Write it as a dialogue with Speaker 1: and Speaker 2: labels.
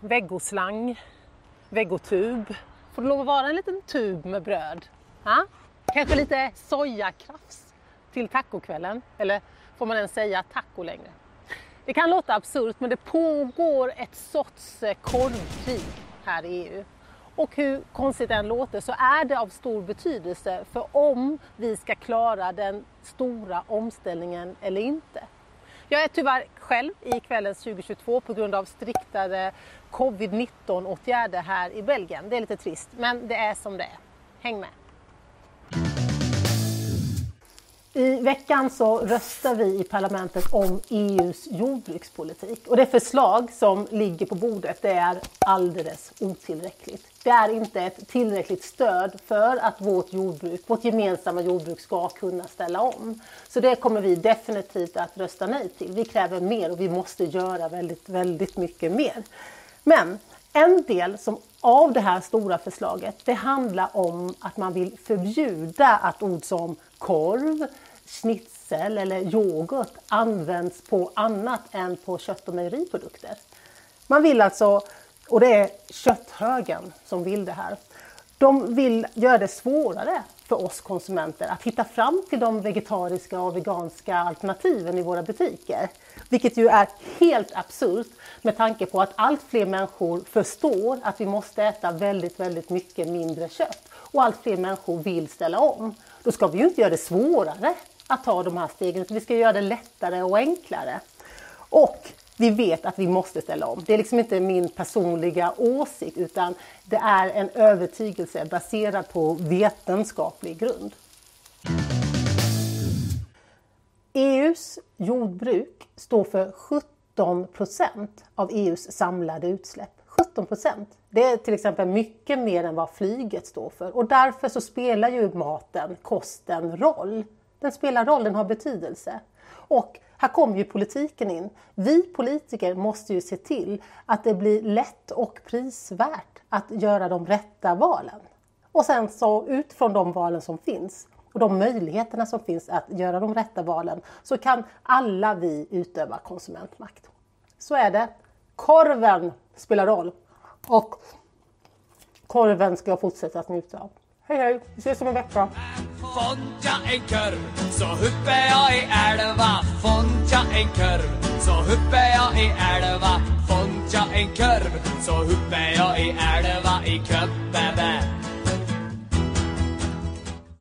Speaker 1: vegoslang, vegotub. Får det lov att vara en liten tub med bröd? Ha? Kanske lite sojakrafs till tacokvällen? Eller får man ens säga taco längre? Det kan låta absurt men det pågår ett sorts eh, korvkrig här i EU. Och hur konstigt det än låter så är det av stor betydelse för om vi ska klara den stora omställningen eller inte. Jag är tyvärr själv i kvällens 2022 på grund av striktare covid-19 åtgärder här i Belgien. Det är lite trist men det är som det är. Häng med! I veckan så röstar vi i parlamentet om EUs jordbrukspolitik och det förslag som ligger på bordet det är alldeles otillräckligt. Det är inte ett tillräckligt stöd för att vårt jordbruk, vårt gemensamma jordbruk ska kunna ställa om. Så det kommer vi definitivt att rösta nej till. Vi kräver mer och vi måste göra väldigt, väldigt mycket mer. Men en del som av det här stora förslaget, det handlar om att man vill förbjuda att ord som korv, schnitzel eller yoghurt används på annat än på kött och mejeriprodukter. Man vill alltså, och det är kötthögen som vill det här, de vill göra det svårare för oss konsumenter att hitta fram till de vegetariska och veganska alternativen i våra butiker. Vilket ju är helt absurt med tanke på att allt fler människor förstår att vi måste äta väldigt, väldigt mycket mindre kött. Och allt fler människor vill ställa om. Då ska vi ju inte göra det svårare att ta de här stegen, utan vi ska göra det lättare och enklare. Och vi vet att vi måste ställa om. Det är liksom inte min personliga åsikt utan det är en övertygelse baserad på vetenskaplig grund. EUs jordbruk står för 17 procent av EUs samlade utsläpp. 17 procent. Det är till exempel mycket mer än vad flyget står för och därför så spelar ju maten, kosten, roll. Den spelar roll, den har betydelse. Och här kommer ju politiken in. Vi politiker måste ju se till att det blir lätt och prisvärt att göra de rätta valen. Och sen så utifrån de valen som finns och de möjligheterna som finns att göra de rätta valen så kan alla vi utöva konsumentmakt. Så är det. Korven spelar roll och korven ska jag fortsätta att njuta av. Hej hej, vi ses om en vecka. Fond jag en kurv så huppar jag i älva en kurv så huppar jag i älva Fått jag en kurv så huppar jag i älva i köppäbä.